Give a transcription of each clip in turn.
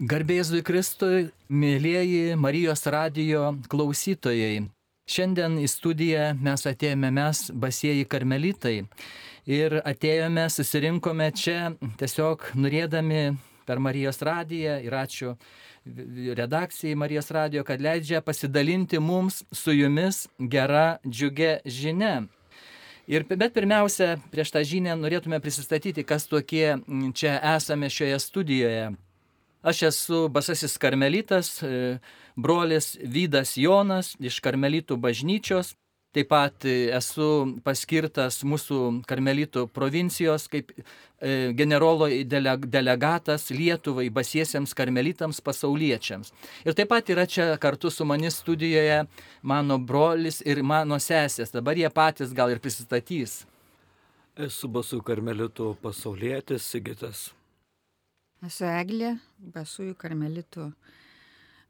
Garbėzui Kristui, mėlyjeji Marijos radijo klausytojai. Šiandien į studiją mes atėjome mes, basieji karmelitai. Ir atėjome, susirinkome čia tiesiog norėdami per Marijos radiją ir ačiū redakcijai Marijos radijo, kad leidžia pasidalinti mums su jumis gera džiugia žinia. Ir, bet pirmiausia, prieš tą žinią norėtume prisistatyti, kas tokie čia esame šioje studijoje. Aš esu basasis karmelitas, e, brolis Vydas Jonas iš karmelitų bažnyčios. Taip pat e, esu paskirtas mūsų karmelitų provincijos kaip e, generolo delegatas Lietuvai basiesiems karmelitams pasauliečiams. Ir taip pat yra čia kartu su manis studijoje mano brolis ir mano sesės. Dabar jie patys gal ir prisistatys. Esu basų karmelitų pasaulietis Sigitas. Esu Eglė, Basųjų karmelitų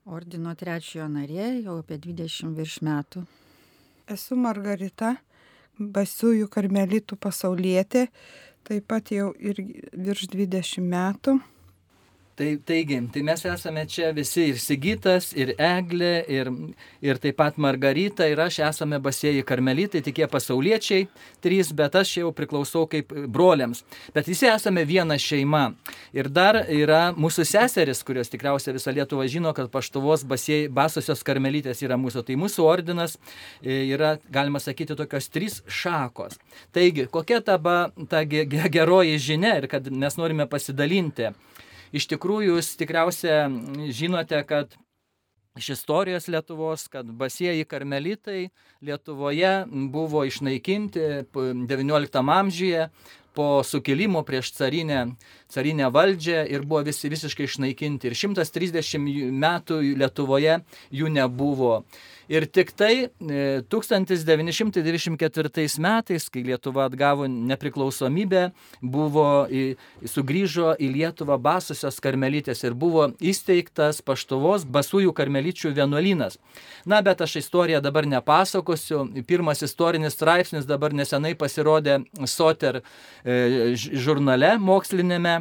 ordino trečiojo narė, jau apie 20 virš metų. Esu Margarita, Basųjų karmelitų pasaulietė, taip pat jau ir virš 20 metų. Tai, taigi, tai mes esame čia visi ir Sigitas, ir Eglė, ir, ir taip pat Margarita, ir aš esame basieji karmelitai, tik jie pasauliečiai, trys, bet aš jau priklausau kaip broliams. Bet visi esame viena šeima. Ir dar yra mūsų seseris, kurios tikriausiai visą Lietuvą žino, kad paštuvos basieji, basosios karmelitės yra mūsų. Tai mūsų ordinas e, yra, galima sakyti, tokios trys šakos. Taigi, kokia ta, ba, ta geroji žinia ir kad mes norime pasidalinti. Iš tikrųjų, jūs tikriausia žinote, kad iš istorijos Lietuvos, kad basieji karmelitai Lietuvoje buvo išnaikinti XIX amžiuje po sukilimo prieš carinę, carinę valdžią ir buvo visi visiškai išnaikinti. Ir 130 metų Lietuvoje jų nebuvo. Ir tik tai 1994 e, metais, kai Lietuva atgavo nepriklausomybę, buvo, sugrįžo į Lietuvą basusios karmelytės ir buvo įsteigtas paštuvos basųjų karmelyčių vienuolynas. Na, bet aš istoriją dabar nepasakosiu. Pirmas istorinis straipsnis dabar nesenai pasirodė Soter e, žurnale mokslinėme.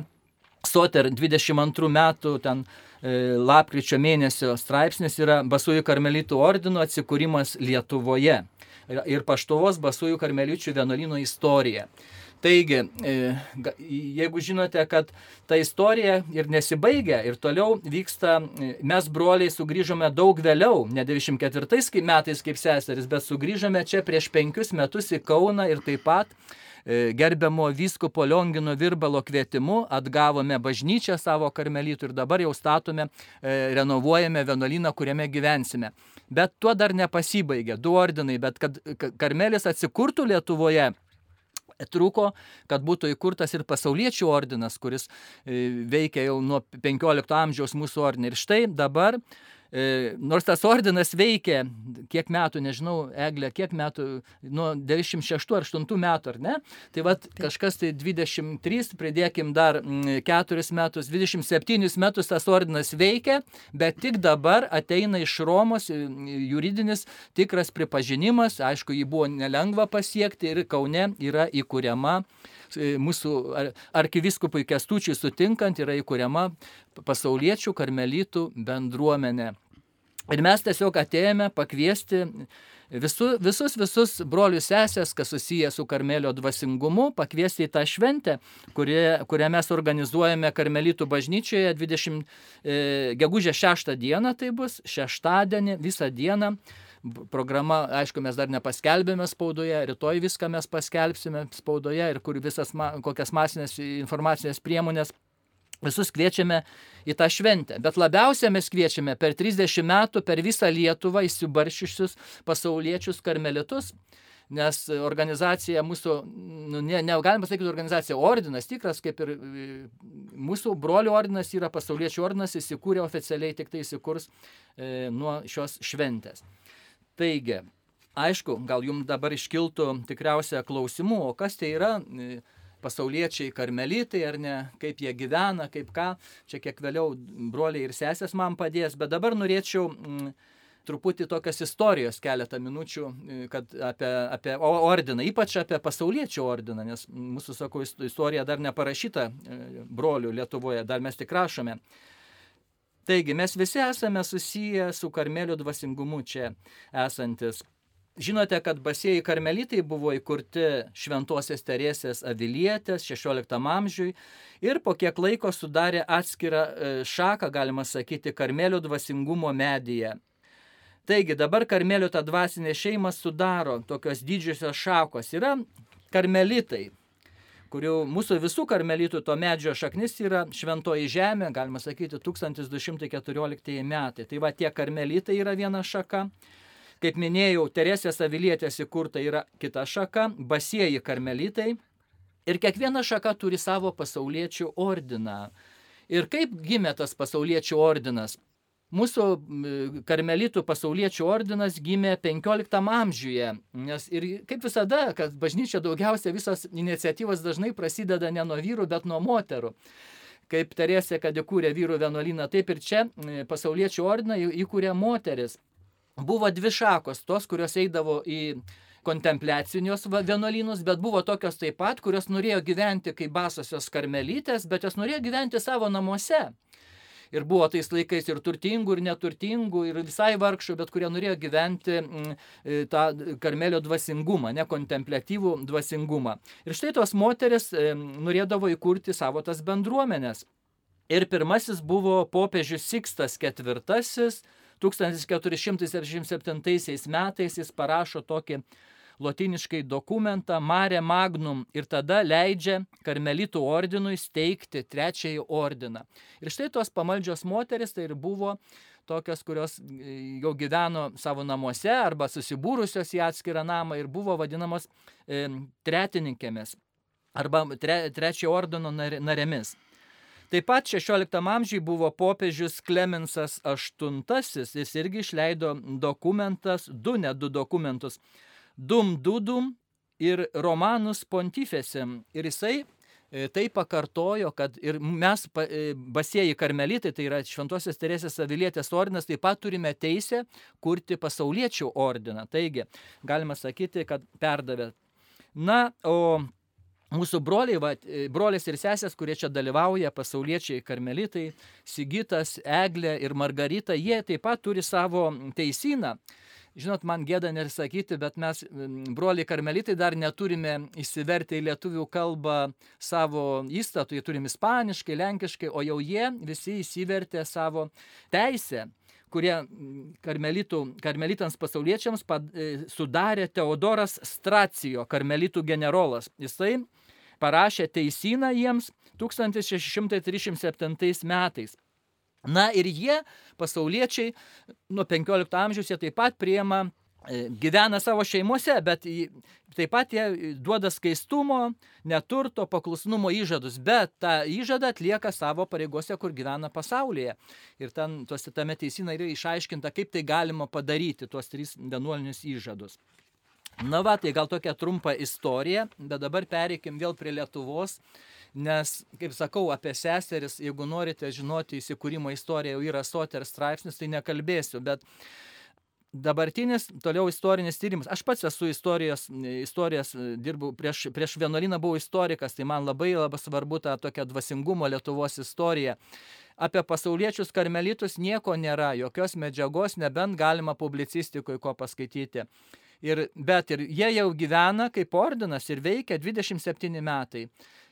Soter 22 metų ten E, lapkričio mėnesio straipsnis yra Basųjų karmelitų ordino atsikūrimas Lietuvoje ir paštovos Basųjų karmeličių vienuolino istorija. Taigi, e, jeigu žinote, kad ta istorija ir nesibaigia ir toliau vyksta, e, mes broliai sugrįžome daug vėliau, ne 94 metais kaip seseris, bet sugrįžome čia prieš penkius metus į Kauną ir taip pat gerbiamo vyskupo Liongino Virbalo kvietimu atgavome bažnyčią savo karmelytų ir dabar jau statome, e, renovuojame vienuolyną, kuriame gyvensime. Bet tuo dar nepasibaigė, du ordinai, bet kad karmelis atsikurtų Lietuvoje, Trūko, kad būtų įkurtas ir pasauliečių ordinas, kuris e, veikia jau nuo 15 amžiaus mūsų ordinai. Ir štai dabar E, nors tas ordinas veikia, kiek metų, nežinau, Eglė, kiek metų, nuo 96-8 metų, ar ne? Tai vad kažkas tai 23, pridėkim dar 4 mm, metus, 27 metus tas ordinas veikia, bet tik dabar ateina iš Romos juridinis tikras pripažinimas, aišku, jį buvo nelengva pasiekti ir Kaune yra įkūriama e, mūsų arkiviskupui Kestučiui sutinkant yra įkūriama pasauliečių karmelitų bendruomenė. Ir mes tiesiog atėjome pakviesti visu, visus, visus brolius sesės, kas susiję su karmelio dvasingumu, pakviesti į tą šventę, kurie, kurią mes organizuojame karmelitų bažnyčioje 20, e, gegužė 6 dieną, tai bus šeštadienį visą dieną. Programa, aišku, mes dar nepaskelbėme spaudoje, rytoj viską mes paskelbsime spaudoje ir kur visas, kokias masinės informacinės priemonės Visus kviečiame į tą šventę, bet labiausiai mes kviečiame per 30 metų per visą Lietuvą įsibaršiusius pasauliečius karmelitus, nes organizacija mūsų, nu, ne, ne galima pasakyti organizacija, ordinas tikras, kaip ir e, mūsų brolių ordinas yra pasauliečių ordinas, įsikūrė oficialiai, tik tai įsikurs e, nuo šios šventės. Taigi, aišku, gal jums dabar iškiltų tikriausia klausimų, o kas tai yra? E, pasauliečiai karmelitai ar ne, kaip jie gyvena, kaip ką. Čia kiek vėliau broliai ir sesės man padės, bet dabar norėčiau mm, truputį tokios istorijos keletą minučių mm, kad apie, apie ordiną, ypač apie pasauliečių ordiną, nes mūsų, sakau, istorija dar neparašyta e, brolių Lietuvoje, dar mes tik rašome. Taigi, mes visi esame susiję su karmelio dvasingumu čia esantis. Žinote, kad basieji karmelitai buvo įkurti šventosios Teresės avilietės 16 amžiui ir po kiek laiko sudarė atskirą e, šaką, galima sakyti, karmelio dvasingumo medyje. Taigi dabar karmelio tą dvasinę šeimą sudaro tokios didžiosios šakos. Yra karmelitai, kurių mūsų visų karmelitų to medžio šaknis yra šventoji žemė, galima sakyti, 1214 metai. Tai va tie karmelitai yra viena šaka. Kaip minėjau, Teresės avilietės įkurta yra kita šaka, basieji karmelitai. Ir kiekviena šaka turi savo pasauliečių ordiną. Ir kaip gimė tas pasauliečių ordinas? Mūsų karmelitų pasauliečių ordinas gimė 15 amžiuje, nes ir kaip visada, kad bažnyčia daugiausia visos iniciatyvos dažnai prasideda ne nuo vyrų, bet nuo moterų. Kaip Teresė, kad įkūrė vyrų vienuolyną, taip ir čia pasauliečių ordiną įkūrė moteris buvo dvi šakos, tos, kurios eidavo į kontempliacinius vienuolynus, bet buvo tokios taip pat, kurios norėjo gyventi kaip basosios karmelytės, bet jos norėjo gyventi savo namuose. Ir buvo tais laikais ir turtingų, ir neturtingų, ir visai vargšų, bet kurie norėjo gyventi mm, e, tą karmelio dvasingumą, ne kontemplatyvų dvasingumą. Ir štai tos moteris e, norėdavo įkurti savo tas bendruomenės. Ir pirmasis buvo popiežius Sikstas IV, 1477 metais jis parašo tokį lotiniškai dokumentą Mare Magnum ir tada leidžia karmelitų ordinui steigti trečiąjį ordiną. Ir štai tos pamaldžios moteris tai ir buvo tokios, kurios e, jau gyveno savo namuose arba susibūrusios į atskirą namą ir buvo vadinamos e, tretininkėmis arba tre, trečiojo ordino narėmis. Taip pat 16 amžiai buvo popiežius Klemensas VIII, jis irgi išleido dokumentas, du net du dokumentus, Dum Dudum ir Romanus Pontifesem. Ir jisai e, tai pakartojo, kad ir mes e, basieji karmelitai, tai yra Šventosios Teresės Avilietės ordinas, taip pat turime teisę kurti pasauliečių ordiną. Taigi, galima sakyti, kad perdavė. Na, o Mūsų broliai, va, e, brolis ir sesės, kurie čia dalyvauja, pasauliečiai karmelitai, Sigitas, Eglė ir Margarita, jie taip pat turi savo teisyną. Žinot, man gėda nesakyti, bet mes, broliai karmelitai, dar neturime įsiverti į lietuvių kalbą savo įstatų, jie turim ispaniškai, lenkiškai, o jau jie visi įsivertė savo teisę kurie karmelitų, karmelitams pasauliečiams pad, e, sudarė Teodoras Stracijo, karmelitų generolas. Jisai parašė teisyną jiems 1637 metais. Na ir jie, pasauliečiai, nuo 15 amžiaus jie taip pat priema E, gyvena savo šeimuose, bet taip pat jie duoda skaistumo, neturto, paklusnumo įžadus, bet tą įžadą atlieka savo pareigose, kur gyvena pasaulyje. Ir ten, tuose tame teisina yra išaiškinta, kaip tai galima padaryti, tuos tris vienuolinius įžadus. Na va, tai gal tokia trumpa istorija, bet dabar pereikim vėl prie Lietuvos, nes, kaip sakau, apie seseris, jeigu norite žinoti įsikūrimo istoriją, jau yra soter straipsnis, tai nekalbėsiu, bet dabartinis toliau istorinis tyrimas. Aš pats esu istorijos, istorijas dirbau, prieš, prieš vienuolyną buvau istorikas, tai man labai labai svarbu ta tokia dvasingumo Lietuvos istorija. Apie pasauliečius karmelitus nieko nėra, jokios medžiagos, nebent galima publicistikoje ko paskaityti. Ir, bet ir jie jau gyvena kaip ordinas ir veikia 27 metai.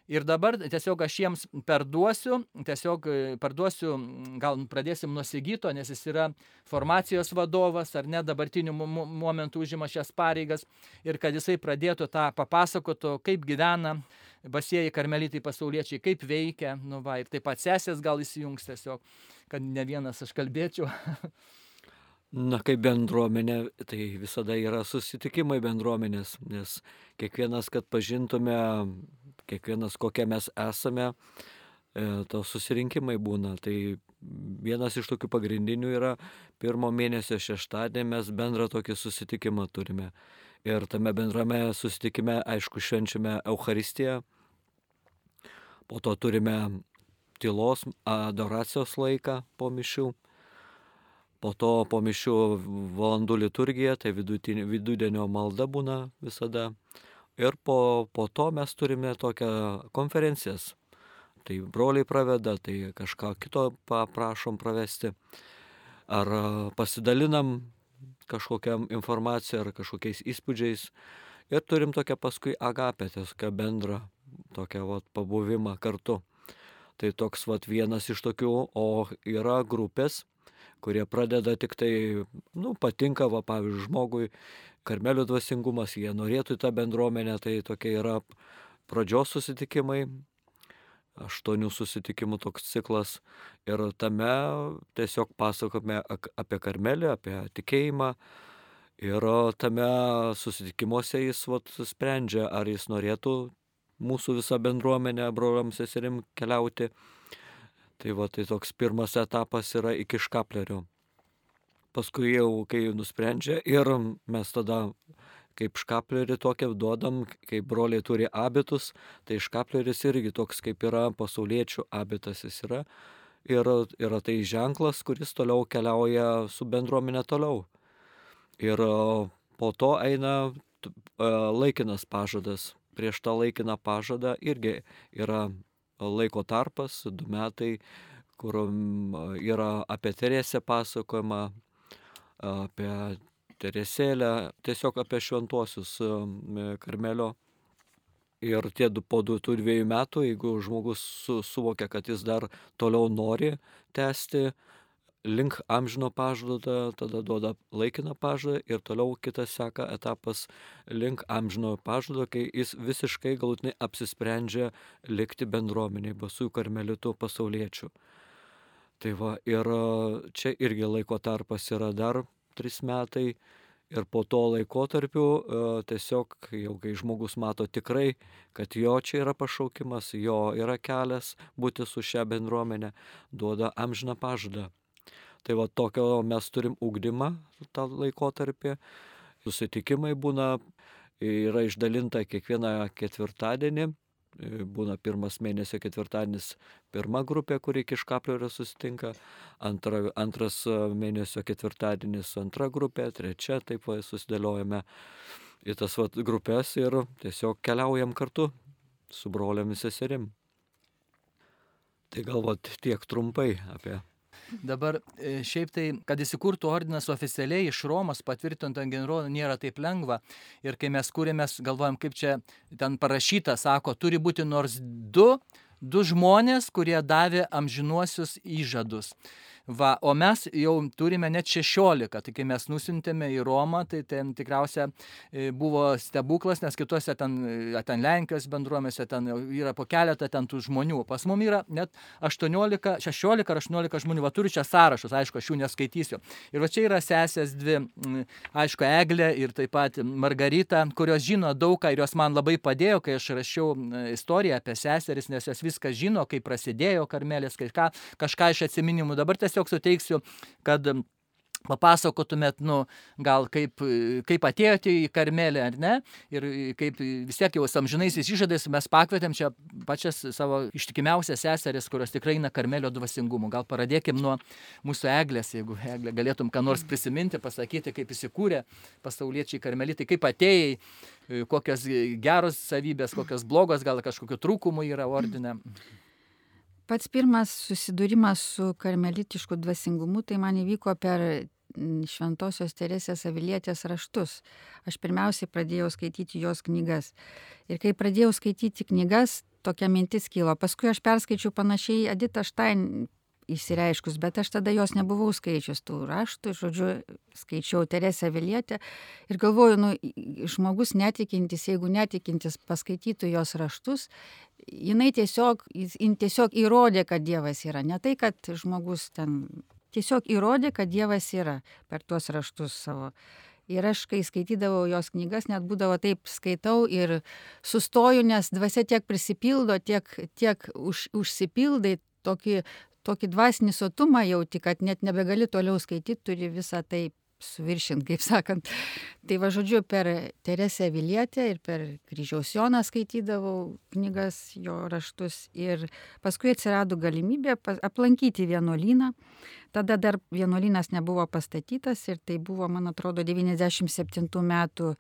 Ir dabar tiesiog aš jiems perduosiu, tiesiog e, perduosiu, gal pradėsim nuo Sigito, nes jis yra formacijos vadovas ar ne dabartiniu momentu užima šias pareigas ir kad jisai pradėtų tą papasakotų, kaip gyvena basieji karmelitai pasauliečiai, kaip veikia, nu va, ir taip pat sesės gal įsijungs tiesiog, kad ne vienas aš kalbėčiau. Na, kaip bendruomenė, tai visada yra susitikimai bendruomenės, nes kiekvienas, kad pažintume kiekvienas kokie mes esame, e, to susirinkimai būna. Tai vienas iš tokių pagrindinių yra pirmo mėnesio šeštadienį mes bendrą tokį susitikimą turime. Ir tame bendrame susitikime, aišku, švenčiame Euharistiją, po to turime tylos adoracijos laiką po mišių, po to po mišių valandų liturgija, tai vidudienio malda būna visada. Ir po, po to mes turime tokią konferencijas. tai broliai praveda, tai kažką kito paprašom pravesti. Ar pasidalinam kažkokiam informaciją ar kažkokiais įspūdžiais. Ir turim tokią paskui agapę, tokią bendrą, tokią vat, pabuvimą kartu. Tai toks vat, vienas iš tokių, o yra grupės, kurie pradeda tik tai, nu, patinka, va, pavyzdžiui, žmogui karmelio dvasingumas, jie norėtų į tą bendruomenę, tai tokie yra pradžios susitikimai, aštuonių susitikimų toks ciklas ir tame tiesiog pasakome apie karmelį, apie tikėjimą ir tame susitikimuose jis vat, sprendžia, ar jis norėtų mūsų visą bendruomenę broliam seserim keliauti. Tai va, tai toks pirmas etapas yra iki škaplerio. Paskui jau, kai nusprendžia ir mes tada kaip škaplerį tokią duodam, kaip broliai turi abitus, tai škapleris irgi toks kaip yra pasauliečių abitas jis yra. Ir yra tai ženklas, kuris toliau keliauja su bendruomenė toliau. Ir po to eina laikinas pažadas. Prieš tą laikiną pažadą irgi yra laiko tarpas, du metai, kur yra apie Teresę pasakojama, apie Teresėlę, tiesiog apie šventuosius Karmelio. Ir tie po du, tų dviejų metų, jeigu žmogus su, suvokia, kad jis dar toliau nori tęsti link amžino pažado, tada duoda laikiną pažadą ir toliau kitas seka etapas link amžino pažado, kai jis visiškai galutinai apsisprendžia likti bendruomeniai, basų karmelitų pasauliečių. Tai va, ir čia irgi laiko tarpas yra dar trys metai. Ir po to laikotarpiu e, tiesiog jau kai žmogus mato tikrai, kad jo čia yra pašaukimas, jo yra kelias būti su šia bendruomenė, duoda amžiną pažadą. Tai va tokio mes turim ugdymą tą laikotarpį. Susitikimai būna, yra išdalinta kiekvieną ketvirtadienį E, būna pirmas mėnesio ketvirtadienis pirma grupė, kuri iki škaplio susitinka, antra, antras e, mėnesio ketvirtadienis antra grupė, trečia, taip susidėliojame į tas va, grupės ir tiesiog keliaujam kartu su broliamis seserim. Tai galvot tiek trumpai apie Dabar e, šiaip tai, kad įsikurtų ordinas oficialiai iš Romos patvirtinto generolo nėra taip lengva. Ir kai mes kūrėmės, galvojam, kaip čia ten parašyta, sako, turi būti nors du, du žmonės, kurie davė amžinuosius įžadus. Va, o mes jau turime net 16, tai kai mes nusintėme į Romą, tai ten tikriausia e, buvo stebuklas, nes kitose ten, e, ten Lenkijos bendruomėse ten yra po keletą ten tų žmonių. Pas mum yra net 18, 16 ar 18 žmonių, va turiu čia sąrašus, aišku, aš jų neskaitysiu. Ir va čia yra sesės dvi, aišku, Eglė ir taip pat Margarita, kurios žino daug ką ir jos man labai padėjo, kai aš rašiau istoriją apie seseris, nes jos viską žino, kaip prasidėjo karmelės, kažką, kažką iš atsiminimų. Dabar tiesiog tiesiog suteiksiu, kad papasakotumėt, nu, gal kaip, kaip atėjote į Karmelę, ar ne, ir kaip vis tiek jau samžinaisiais išžadais mes pakvietėm čia pačias savo ištikimiausias seseris, kurios tikrai eina Karmelio dvasingumu. Gal pradėkim nuo mūsų eglės, jeigu eglė galėtum ką nors prisiminti, pasakyti, kaip įsikūrė pasauliečiai Karmelitai, kaip atėjai, kokios geros savybės, kokios blogos, gal kažkokiu trūkumu yra ordinė. Mhm. Pats pirmas susidūrimas su karmelitišku dvasingumu tai man įvyko per Šventojios Teresės Avilietės raštus. Aš pirmiausiai pradėjau skaityti jos knygas. Ir kai pradėjau skaityti knygas, tokia mintis kilo. Paskui aš perskaičiau panašiai Edita Štain įsireiškus, bet aš tada jos nebuvau skaičius tų raštų, žodžiu, skaičiau Teresę Vilietę ir galvoju, nu, žmogus netikintis, jeigu netikintis paskaitytų jos raštus, jinai tiesiog, jin tiesiog įrodė, kad Dievas yra. Ne tai, kad žmogus ten tiesiog įrodė, kad Dievas yra per tuos raštus savo. Ir aš, kai skaitydavau jos knygas, net būdavo taip skaitau ir sustoju, nes dvasia tiek prisipildo, tiek, tiek už, užsipildai tokį tokį dvasinį sotumą jauti, kad net nebegali toliau skaityti, turi visą tai suviršint, kaip sakant. Tai va žodžiu, per Teresę Vilietę ir per Kryžiaus Joną skaitydavau knygas, jo raštus ir paskui atsirado galimybė aplankyti vienuolyną. Tada dar vienuolynas nebuvo pastatytas ir tai buvo, man atrodo, 97 metų e,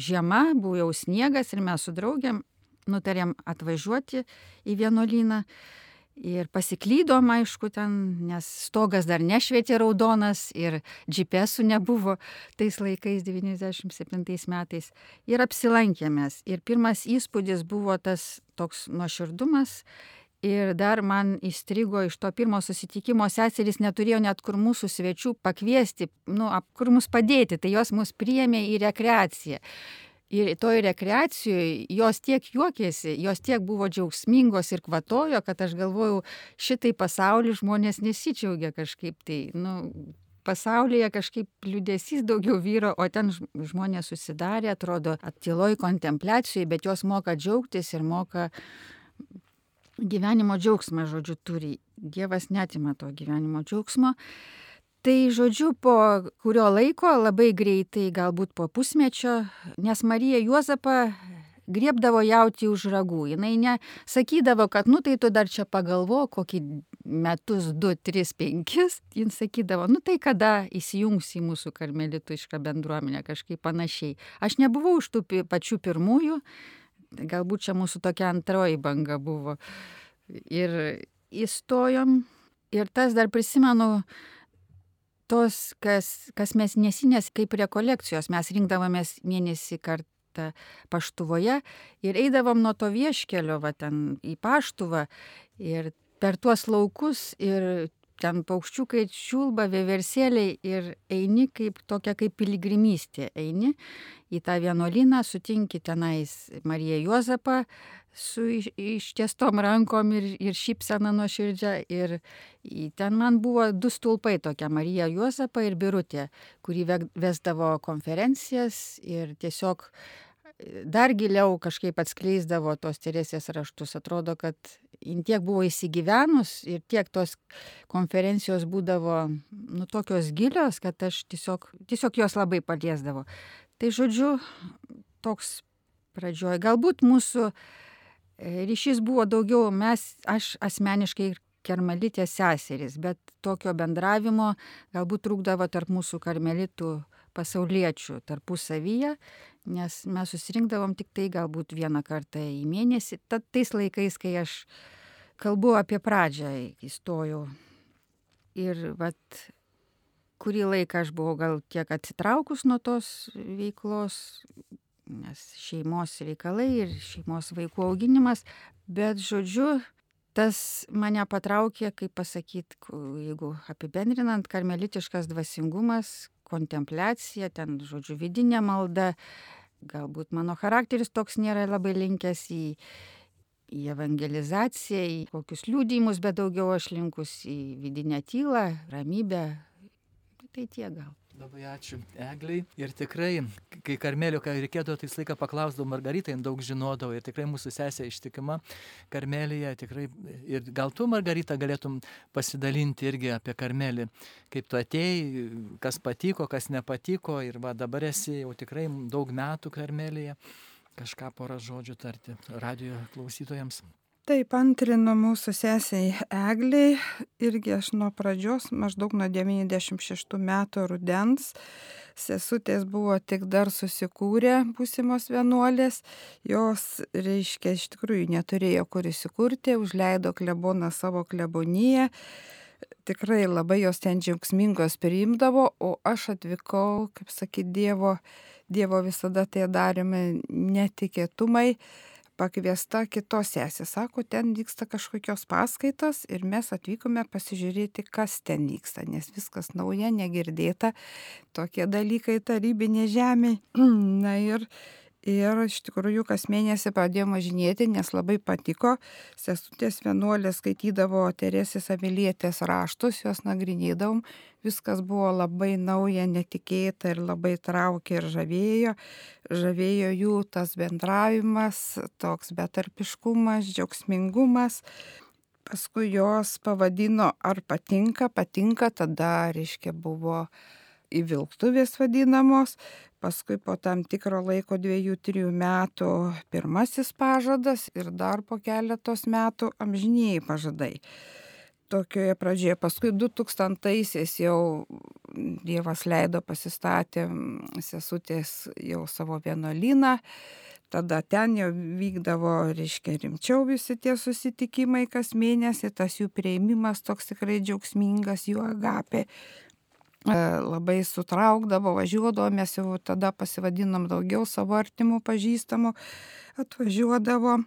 žiema, buvo jau sniegas ir mes su draugiam nutarėm atvažiuoti į vienuolyną. Ir pasiklydom, aišku, ten, nes stogas dar nešvietė raudonas ir GPS nebuvo tais laikais, 97 metais. Ir apsilankėmės. Ir pirmas įspūdis buvo tas toks nuoširdumas. Ir dar man įstrigo iš to pirmo susitikimo, seserys neturėjo net kur mūsų svečių pakviesti, nu, kur mus padėti, tai jos mus priėmė į rekreaciją. Ir toj rekreacijoje jos tiek juokėsi, jos tiek buvo džiaugsmingos ir kvatojo, kad aš galvojau, šitai pasaulį žmonės nesidžiaugia kažkaip tai, nu, pasaulyje kažkaip liūdėsys daugiau vyro, o ten žmonės susidarė, atrodo, attiloj kontempliacijai, bet jos moka džiaugtis ir moka gyvenimo džiaugsmą, žodžiu, turi. Dievas netima to gyvenimo džiaugsmo. Tai žodžiu, po kurio laiko, labai greitai, galbūt po pusmečio, nes Marija Juozapa griebdavo jauti už ragų. Jis nesakydavo, kad, nu tai tu dar čia pagalvo, kokį metus, du, tris, penkis. Jis sakydavo, nu tai kada įsijungs į mūsų karmelituišką bendruomenę kažkaip panašiai. Aš nebuvau iš tų pačių pirmųjų, galbūt čia mūsų tokia antroji banga buvo. Ir įstojom. Ir tas dar prisimenu, tos, kas, kas mes nesinės kaip rekolekcijos, mes rinkdavomės mėnesį kartą paštuvoje ir eidavom nuo to vieškelio, va ten į paštuvą ir per tuos laukus ir ten paukščiukai čiulba, veversėliai ir eini kaip tokia kaip piligrimystė. Eini į tą vienuolyną, sutinki tenais Mariją Juozapą su ištiestom rankom ir, ir šypsena nuo širdžia. Ir ten man buvo du stulpai tokia Marija Juozapa ir Birutė, kuri vesdavo konferencijas ir tiesiog dar giliau kažkaip atskleisdavo tos Teresės raštus. Atrodo, kad jin tiek buvo įsigyvenus ir tiek tos konferencijos būdavo nu, tokios gilios, kad aš tiesiog, tiesiog jos labai paliesdavo. Tai žodžiu, toks pradžioj. Galbūt mūsų e, ryšys buvo daugiau, mes, aš asmeniškai ir kermalitės seserys, bet tokio bendravimo galbūt trūkdavo tarp mūsų karmelitų pasauliečių tarpusavyje, nes mes susirinkdavom tik tai galbūt vieną kartą į mėnesį, tad tais laikais, kai aš kalbu apie pradžią, įstojau. Ir vat, kurį laiką aš buvau gal kiek atsitraukus nuo tos veiklos, nes šeimos reikalai ir šeimos vaikų auginimas, bet žodžiu, tas mane patraukė, kaip pasakyti, jeigu apibendrinant, karmelitiškas dvasingumas, kontempliacija, ten, žodžiu, vidinė malda. Galbūt mano charakteris toks nėra labai linkęs į, į evangelizaciją, į kokius liūdėjimus, bet daugiau aš linkus į vidinę tylą, ramybę. Tai tie gal. Labai ačiū Egliai. Ir tikrai, kai Karmelio, kai reikėdavo, tai laiką paklausdavau Margaritą, jin daug žinodavo. Ir tikrai mūsų sesė ištikima Karmelija. Tikrai, ir gal tu, Margarita, galėtum pasidalinti irgi apie Karmelį. Kaip tu atėjai, kas patiko, kas nepatiko. Ir va dabar esi jau tikrai daug metų Karmelija. Kažką porą žodžių tarti radio klausytojams. Taip, antrinu mūsų sesiai Egliai, irgi aš nuo pradžios, maždaug nuo 96 metų rudens, sesutės buvo tik dar susikūrę būsimos vienuolės, jos, reiškia, iš tikrųjų neturėjo kur įsikurti, užleido kleboną savo kleboniją, tikrai labai jos ten džiaugsmingos priimdavo, o aš atvykau, kaip sakyti, Dievo, Dievo visada tai darėme netikėtumai pakviesta kitos sesės. Sako, ten vyksta kažkokios paskaitos ir mes atvykome pasižiūrėti, kas ten vyksta, nes viskas nauja, negirdėta, tokie dalykai tarybinė žemė. Na ir Ir iš tikrųjų kas mėnesį pradėjome važinėti, nes labai patiko. Sesutės vienuolė skaitydavo Teresės Avilietės raštus, juos nagrinėdavom. Viskas buvo labai nauja, netikėta ir labai traukė ir žavėjo. Žavėjo jų tas bendravimas, toks betarpiškumas, džiaugsmingumas. Paskui jos pavadino, ar patinka, patinka, tada, reiškia, buvo įvilktuvės vadinamos, paskui po tam tikro laiko dviejų, trijų metų pirmasis pažadas ir dar po keletos metų amžiniai pažadai. Tokioje pradžioje, paskui 2000-aisiais jau Dievas leido pasistatė sesutės jau savo vienuolyną, tada ten jau vykdavo, reiškia, rimčiau visi tie susitikimai kas mėnesį, tas jų prieimimas toks tikrai džiaugsmingas, jų agapė. E, labai sutraukdavo, važiuodavo, mes jau tada pasivadinom daugiau savo artimų pažįstamų, atvažiuodavo.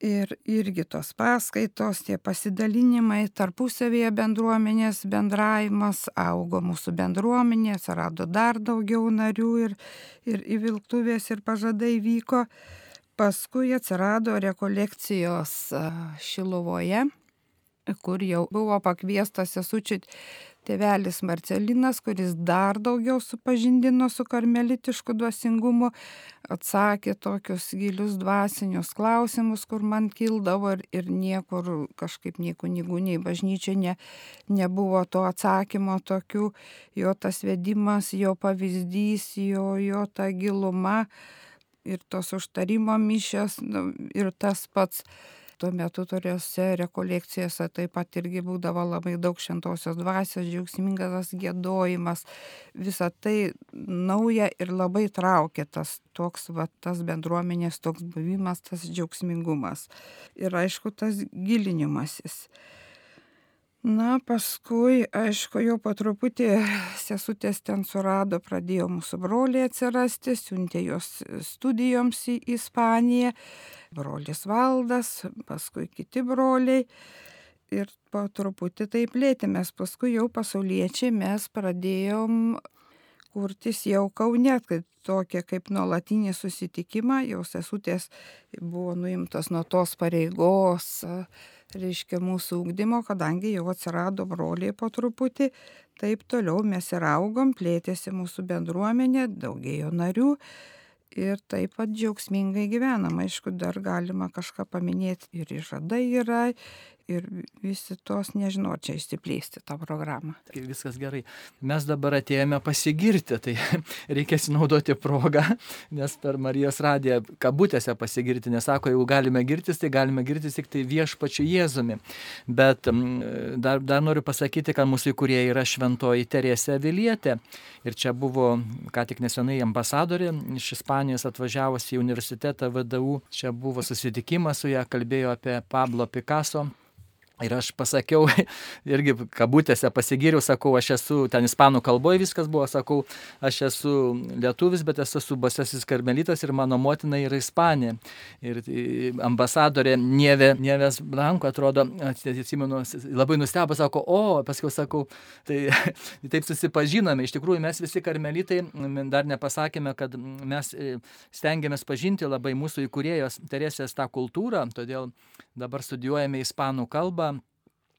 Ir irgi tos paskaitos, tie pasidalinimai, tarpusavėje bendruomenės bendravimas, augo mūsų bendruomenė, atsirado dar daugiau narių ir, ir įvilktuvės ir pažadai vyko. Paskui atsirado rekolekcijos Šilovoje, kur jau buvo pakviestas sesučiai tėvelis Marcelinas, kuris dar daugiau supažindino su karmelitišku dvasingumu, atsakė tokius gilius dvasinius klausimus, kur man kildavo ir, ir niekur kažkaip nei kunigų, nei bažnyčia ne, nebuvo to atsakymo tokių, jo tas vedimas, jo pavyzdys, jo, jo ta giluma ir tos užtarimo mišės nu, ir tas pats tuo metu turiuose rekolekcijose taip pat irgi būdavo labai daug šventosios dvasios, džiaugsmingas gėdojimas. Visa tai nauja ir labai traukia tas toks, va, tas bendruomenės, toks buvimas, tas džiaugsmingumas. Ir aišku, tas gilinimasis. Na, paskui, aišku, jau po truputį sesutės ten surado, pradėjo mūsų broliai atsirasti, siuntė jos studijoms į Ispaniją, brolis Valdas, paskui kiti broliai. Ir po truputį taip lėtėmės, paskui jau pasauliečiai mes pradėjom kurtis jau Kaune, kad tokia kaip nuolatinį susitikimą, jau sesutės buvo nuimtos nuo tos pareigos reiškia mūsų ūkdymo, kadangi jau atsirado broliai po truputį, taip toliau mes ir augom, plėtėsi mūsų bendruomenė, daugėjo narių ir taip pat džiaugsmingai gyvenam. Aišku, dar galima kažką paminėti ir išžadai yra, ir visi tos, nežinau, čia išsiplėsti tą programą. Viskas gerai. Mes dabar atėjome pasigirti, tai reikia naudoti progą, nes per Marijos radiją kabutėse pasigirti, nesako, jeigu galime girtis, tai galime girtis tik tai viešpačiu Jėzumi. Bet dar, dar noriu pasakyti, kad mūsų įkurie yra šventoji Teresė Vilietė. Ir čia buvo, ką tik nesenai ambasadorė iš Ispanijos atvažiavusi į universitetą VDU. Čia buvo susitikimas su ją, kalbėjo apie Pablo Picasso Ir aš pasakiau, irgi kabutėse pasigiriau, sakau, aš esu, ten ispanų kalboje viskas buvo, sakau, aš esu lietuvis, bet esu su basasis karmelitas ir mano motina yra Ispanija. Ir ambasadorė Nievė, Nievės Blanko, atrodo, atsimenu, labai nustebo, sako, o, paskui sakau, tai taip susipažinome. Iš tikrųjų, mes visi karmelitai dar nepasakėme, kad mes e, stengiamės pažinti labai mūsų įkūrėjos Teresės tą kultūrą, todėl dabar studijuojame ispanų kalbą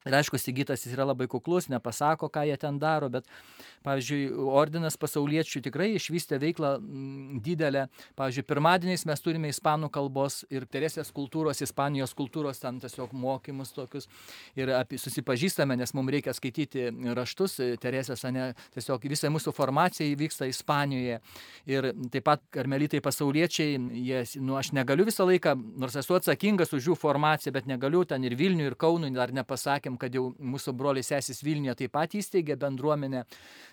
Ir aišku, Sigitas jis yra labai kuklus, nepasako, ką jie ten daro, bet, pavyzdžiui, ordinas pasauliečių tikrai išvystė veiklą mm, didelę. Pavyzdžiui, pirmadieniais mes turime ispanų kalbos ir Teresės kultūros, Ispanijos kultūros, ten tiesiog mokymus tokius ir apie, susipažįstame, nes mums reikia skaityti raštus Teresės, ne, tiesiog visa mūsų formacija įvyksta Ispanijoje. Ir taip pat karmelitai pasauliečiai, jie, nu, aš negaliu visą laiką, nors esu atsakingas už jų formaciją, bet negaliu ten ir Vilnių, ir Kaunų, dar nepasakė sakėm, kad jau mūsų broliai sesis Vilniuje taip pat įsteigė bendruomenę,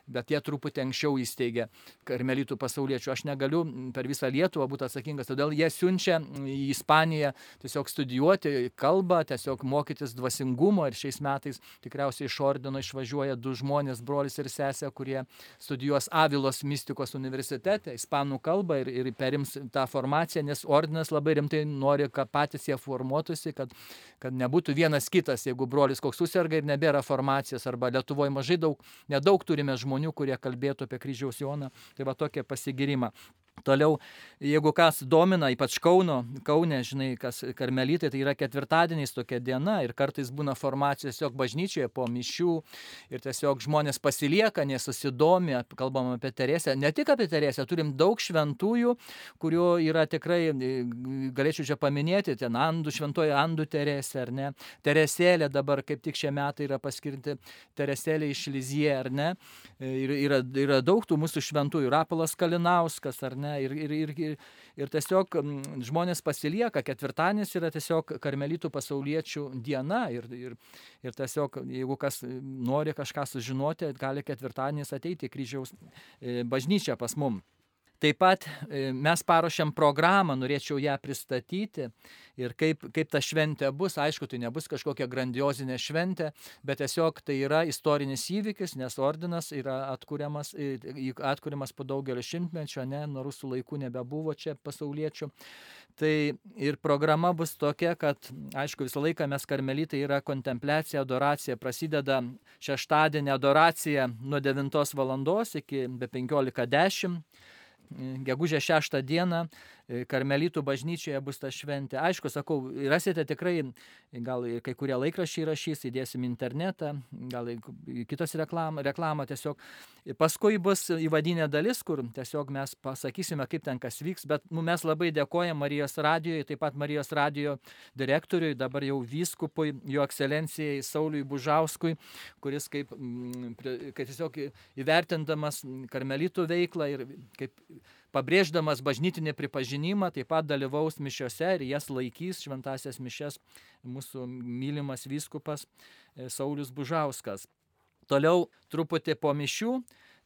bet jie truputį anksčiau įsteigė karmelitų pasauliečių. Aš negaliu per visą Lietuvą būti atsakingas, todėl jie siunčia į Ispaniją tiesiog studijuoti kalbą, tiesiog mokytis dvasingumo ir šiais metais tikriausiai iš ordino išvažiuoja du žmonės, brolis ir sesė, kurie studijuos Avilos mistikos universitete, ispanų kalbą ir, ir perims tą formaciją, nes ordinas labai rimtai nori, kad patys jie formuotųsi, kad, kad nebūtų vienas kitas, jeigu brolis koks susirga ir nebėra formacijos, arba Lietuvoje mažai daug, nedaug turime žmonių, kurie kalbėtų apie kryžiaus Joną, tai va tokia pasigirimą. Toliau, jeigu kas domina, ypač Kauno, Kaune, žinai, kas karmelitai, tai yra ketvirtadieniais tokia diena ir kartais būna formacija tiesiog bažnyčioje po mišių ir tiesiog žmonės pasilieka, nesusidomi, kalbam apie Teresę, ne tik apie Teresę, turim daug šventųjų, kurių yra tikrai, galėčiau čia paminėti, ten Andų, šventoji Andų Teresė, ar ne, Teresėlė dabar kaip tik šie metai yra paskirti Teresėlė iš Lizie, ar ne, ir yra, yra daug tų mūsų šventųjų, Rapolas Kalinauskas, ar ne, ne, ir, ir, ir, ir, ir tiesiog žmonės pasilieka, ketvirtadienis yra tiesiog karmelitų pasauliečių diena ir, ir, ir tiesiog jeigu kas nori kažką sužinoti, gali ketvirtadienis ateiti kryžiaus e, bažnyčią pas mum. Taip pat e, mes paruošėm programą, norėčiau ją pristatyti ir kaip, kaip ta šventė bus. Aišku, tai nebus kažkokia grandiozinė šventė, bet tiesiog tai yra istorinis įvykis, nes ordinas yra atkuriamas, atkuriamas po daugelio šimtmečio, ne, nuo rusų laikų nebebuvo čia pasauliečių. Tai ir programa bus tokia, kad, aišku, visą laiką mes karmelitai yra kontempliacija, adoracija, prasideda šeštadienį adoracija nuo 9 val. iki be 15.10 gegužė 6 dieną karmelitų bažnyčioje bus ta šventė. Aišku, sakau, rasite tikrai, gal kai kurie laikrašiai rašys, įdėsim internetą, gal kitos reklamą, reklamą tiesiog. Paskui bus įvadinė dalis, kur tiesiog mes pasakysime, kaip ten kas vyks, bet nu, mes labai dėkojame Marijos radijoje, taip pat Marijos radijo direktoriui, dabar jau vyskupui, jo ekscelencijai Sauliui Bužauskui, kuris kaip, kaip tiesiog įvertindamas karmelitų veiklą ir kaip pabrėždamas bažnytinį pripažinimą, taip pat dalyvaus mišiose ir jas laikys šventasias mišes mūsų mylimas vyskupas e, Saulis Bužauskas. Toliau truputį po mišių,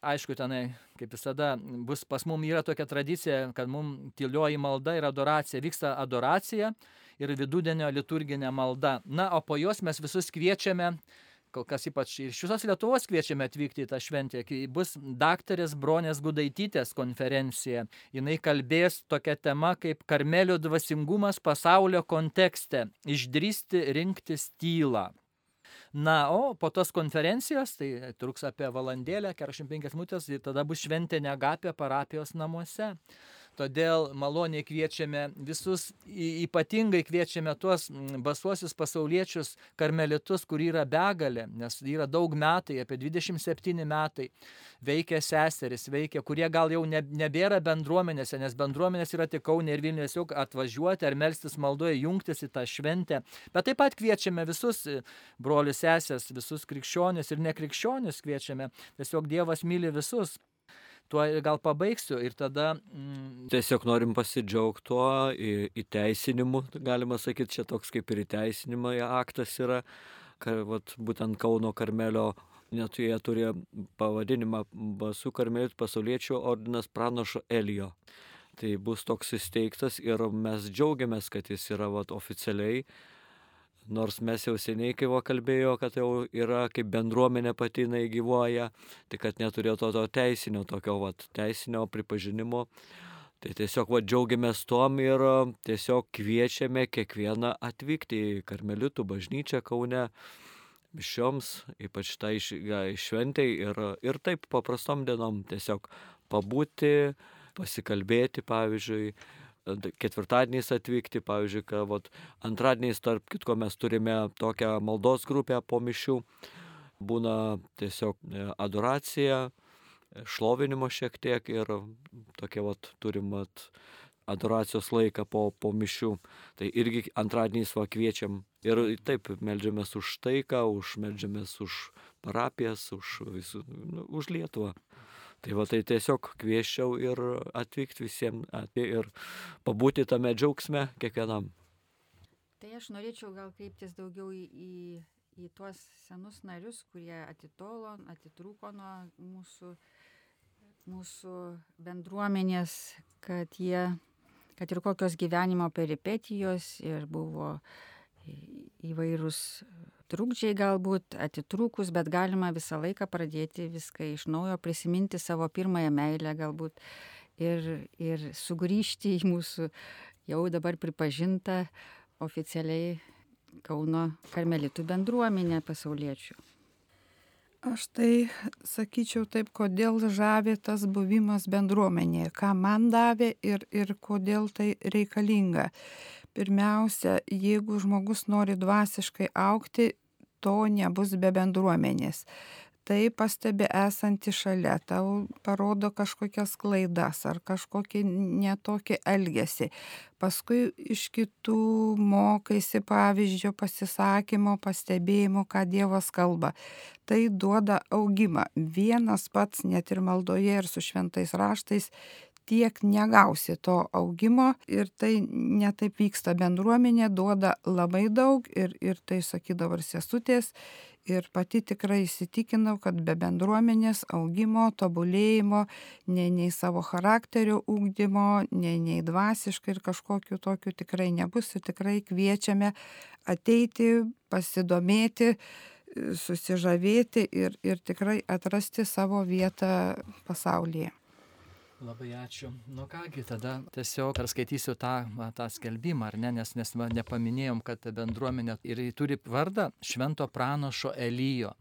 aišku, tenai, kaip visada, bus pas mum yra tokia tradicija, kad mum tylioji malda ir adoracija, vyksta adoracija ir vidudienio liturginė malda. Na, o po jos mes visus kviečiame kol kas ypač iš visos Lietuvos kviečiame atvykti į tą šventę, bus daktarės Bronės Gudaitytės konferencija. Jis kalbės tokia tema kaip Karmelio dvasingumas pasaulio kontekste - išdrysti rinktis tylą. Na, o po tos konferencijos, tai truks apie valandėlę, 45 minutės, ir tada bus šventė negapė parapijos namuose. Todėl maloniai kviečiame visus, ypatingai kviečiame tuos basuosius pasauliečius karmelitus, kur yra begalė, nes yra daug metai, apie 27 metai, veikia seseris, veikia, kurie gal jau ne, nebėra bendruomenėse, nes bendruomenės yra tik Kaunė ir Vilnius, jau atvažiuoti ar melstis maldoje, jungtis į tą šventę. Bet taip pat kviečiame visus brolius sesės, visus krikščionis ir nekrikščionis kviečiame. Tiesiog Dievas myli visus tuo gal pabaigsiu ir tada... Mm... Tiesiog norim pasidžiaugti tuo įteisinimu, galima sakyti, čia toks kaip ir įteisinimo aktas yra, kad vat, būtent Kauno Karmelio net jie turėjo pavadinimą Basų Karmelitų pasauliečių ordinas pranašo Elijo. Tai bus toks įsteigtas ir mes džiaugiamės, kad jis yra vat, oficialiai nors mes jau seniai, kai buvo kalbėjo, kad jau yra kaip bendruomenė pati jinai gyvoja, tai kad neturėjo to, to teisinio, tokio vat, teisinio pripažinimo. Tai tiesiog va, džiaugiamės tom ir tiesiog kviečiame kiekvieną atvykti į Karmelitų bažnyčią Kaune mišioms, ypač tai šventai ir, ir taip paprastom dienom tiesiog pabūti, pasikalbėti, pavyzdžiui, ketvirtadieniais atvykti, pavyzdžiui, kad vat, antradieniais, tarp kitko, mes turime tokią maldos grupę po mišių, būna tiesiog e, adoracija, šlovinimo šiek tiek ir tokia vat, turim vat, adoracijos laiką po, po mišių. Tai irgi antradieniais va kviečiam ir taip melžiamės už taiką, už melžiamės už parapijas, už, visų, nu, už Lietuvą. Tai va tai tiesiog kvieščiau ir atvykti visiems ir pabūti tame džiaugsme kiekvienam. Tai aš norėčiau gal kreiptis daugiau į, į, į tuos senus narius, kurie atitolo, atitrūko nuo mūsų, mūsų bendruomenės, kad jie, kad ir kokios gyvenimo peripetijos ir buvo įvairūs trukdžiai galbūt, atitrūkus, bet galima visą laiką pradėti viską iš naujo, prisiminti savo pirmąją meilę galbūt ir, ir sugrįžti į mūsų jau dabar pripažintą oficialiai Kauno karmelitų bendruomenę pasauliečių. Aš tai sakyčiau taip, kodėl žavė tas buvimas bendruomenėje, ką man davė ir, ir kodėl tai reikalinga. Pirmiausia, jeigu žmogus nori dvasiškai aukti, to nebus be bendruomenės. Tai pastebi esanti šalia, tau parodo kažkokias klaidas ar kažkokį netokį elgesį. Paskui iš kitų mokaisi pavyzdžio, pasisakymo, pastebėjimo, ką Dievas kalba. Tai duoda augimą. Vienas pats net ir maldoje ir su šventais raštais tiek negausi to augimo ir tai netaip vyksta bendruomenė, duoda labai daug ir, ir tai sakydavo ir sesutės, ir pati tikrai įsitikinau, kad be bendruomenės augimo, tobulėjimo, nei, nei savo charakterio ūkdymo, nei, nei dvasiškai ir kažkokiu tokiu tikrai nebus ir tikrai kviečiame ateiti, pasidomėti, susižavėti ir, ir tikrai atrasti savo vietą pasaulyje. Labai ačiū. Nu kągi, tada tiesiog perskaitysiu tą, tą skelbimą, ar ne, nes, nes nepaminėjom, kad bendruomenė ir turi vardą švento pranašo Elijo.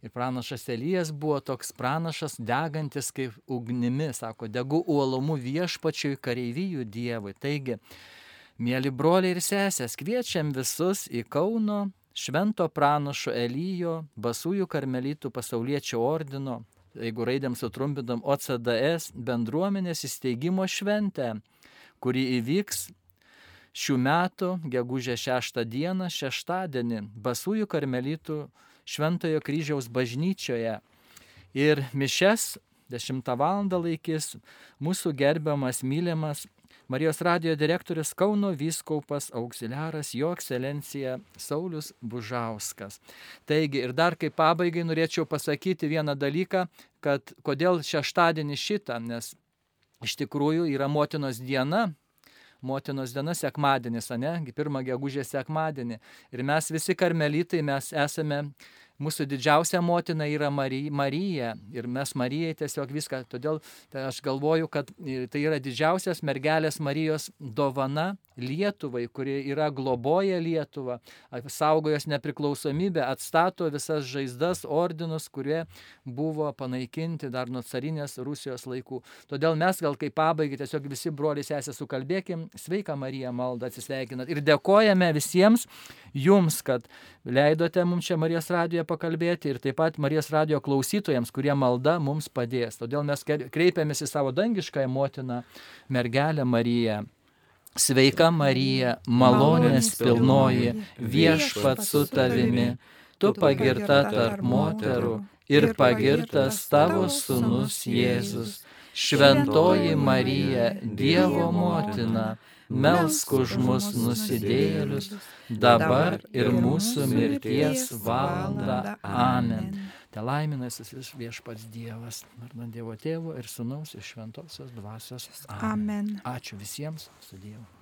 Ir pranašas Elijas buvo toks pranašas, degantis kaip ugnimi, sako, degu uolumu viešpačiui kareivijų dievui. Taigi, mėly broliai ir sesės, kviečiam visus į Kauno švento pranašo Elijo, basųjų karmelitų pasaulietčio ordino jeigu raidėm sutrumpinam OCDS bendruomenės įsteigimo šventę, kuri įvyks šių metų gegužė 6 dieną, šeštadienį, Basųjų karmelitų Šventojo kryžiaus bažnyčioje. Ir mišes 10 val. laikys mūsų gerbiamas, mylimas Marijos radijo direktorius Kauno vyskaupas auxiliaras Jo ekscelencija Saulis Bužauskas. Taigi ir dar kaip pabaigai norėčiau pasakyti vieną dalyką, kad kodėl šeštadienį šitą, nes iš tikrųjų yra motinos diena, motinos diena sekmadienis, ne, pirmą gegužės sekmadienį. Ir mes visi karmelitai, mes esame mūsų didžiausia motina yra Marija ir mes Marijai tiesiog viską, todėl tai aš galvoju, kad tai yra didžiausias mergelės Marijos dovana Lietuvai, kuri yra globoja Lietuvą, saugo jos nepriklausomybę, atstato visas žaizdas, ordinus, kurie buvo panaikinti dar nuo carinės Rusijos laikų. Todėl mes gal kaip pabaigai tiesiog visi broliai sesė sukalbėkim, sveika Marija malda atsisveikinat ir dėkojame visiems jums, kad leidote mums čia Marijos radijoje pakalbėti ir taip pat Marijos radijo klausytojams, kurie malda mums padės. Todėl mes kreipiamės į savo dangiškąją motiną, mergelę Mariją. Sveika Marija, malonės pilnoji, viešpat su tavimi, tu pagirta tarp moterų ir pagirtas tavo sunus Jėzus. Šventoji Marija, Dievo motina, melsk už mus nusidėjėlius, dabar ir mūsų mirties valanda. Amen. Te laiminasis viešpats Dievas, vardant Dievo Tėvo ir Sūnaus ir Šventosios Dvasios. Amen. Amen. Ačiū visiems, su Dievu.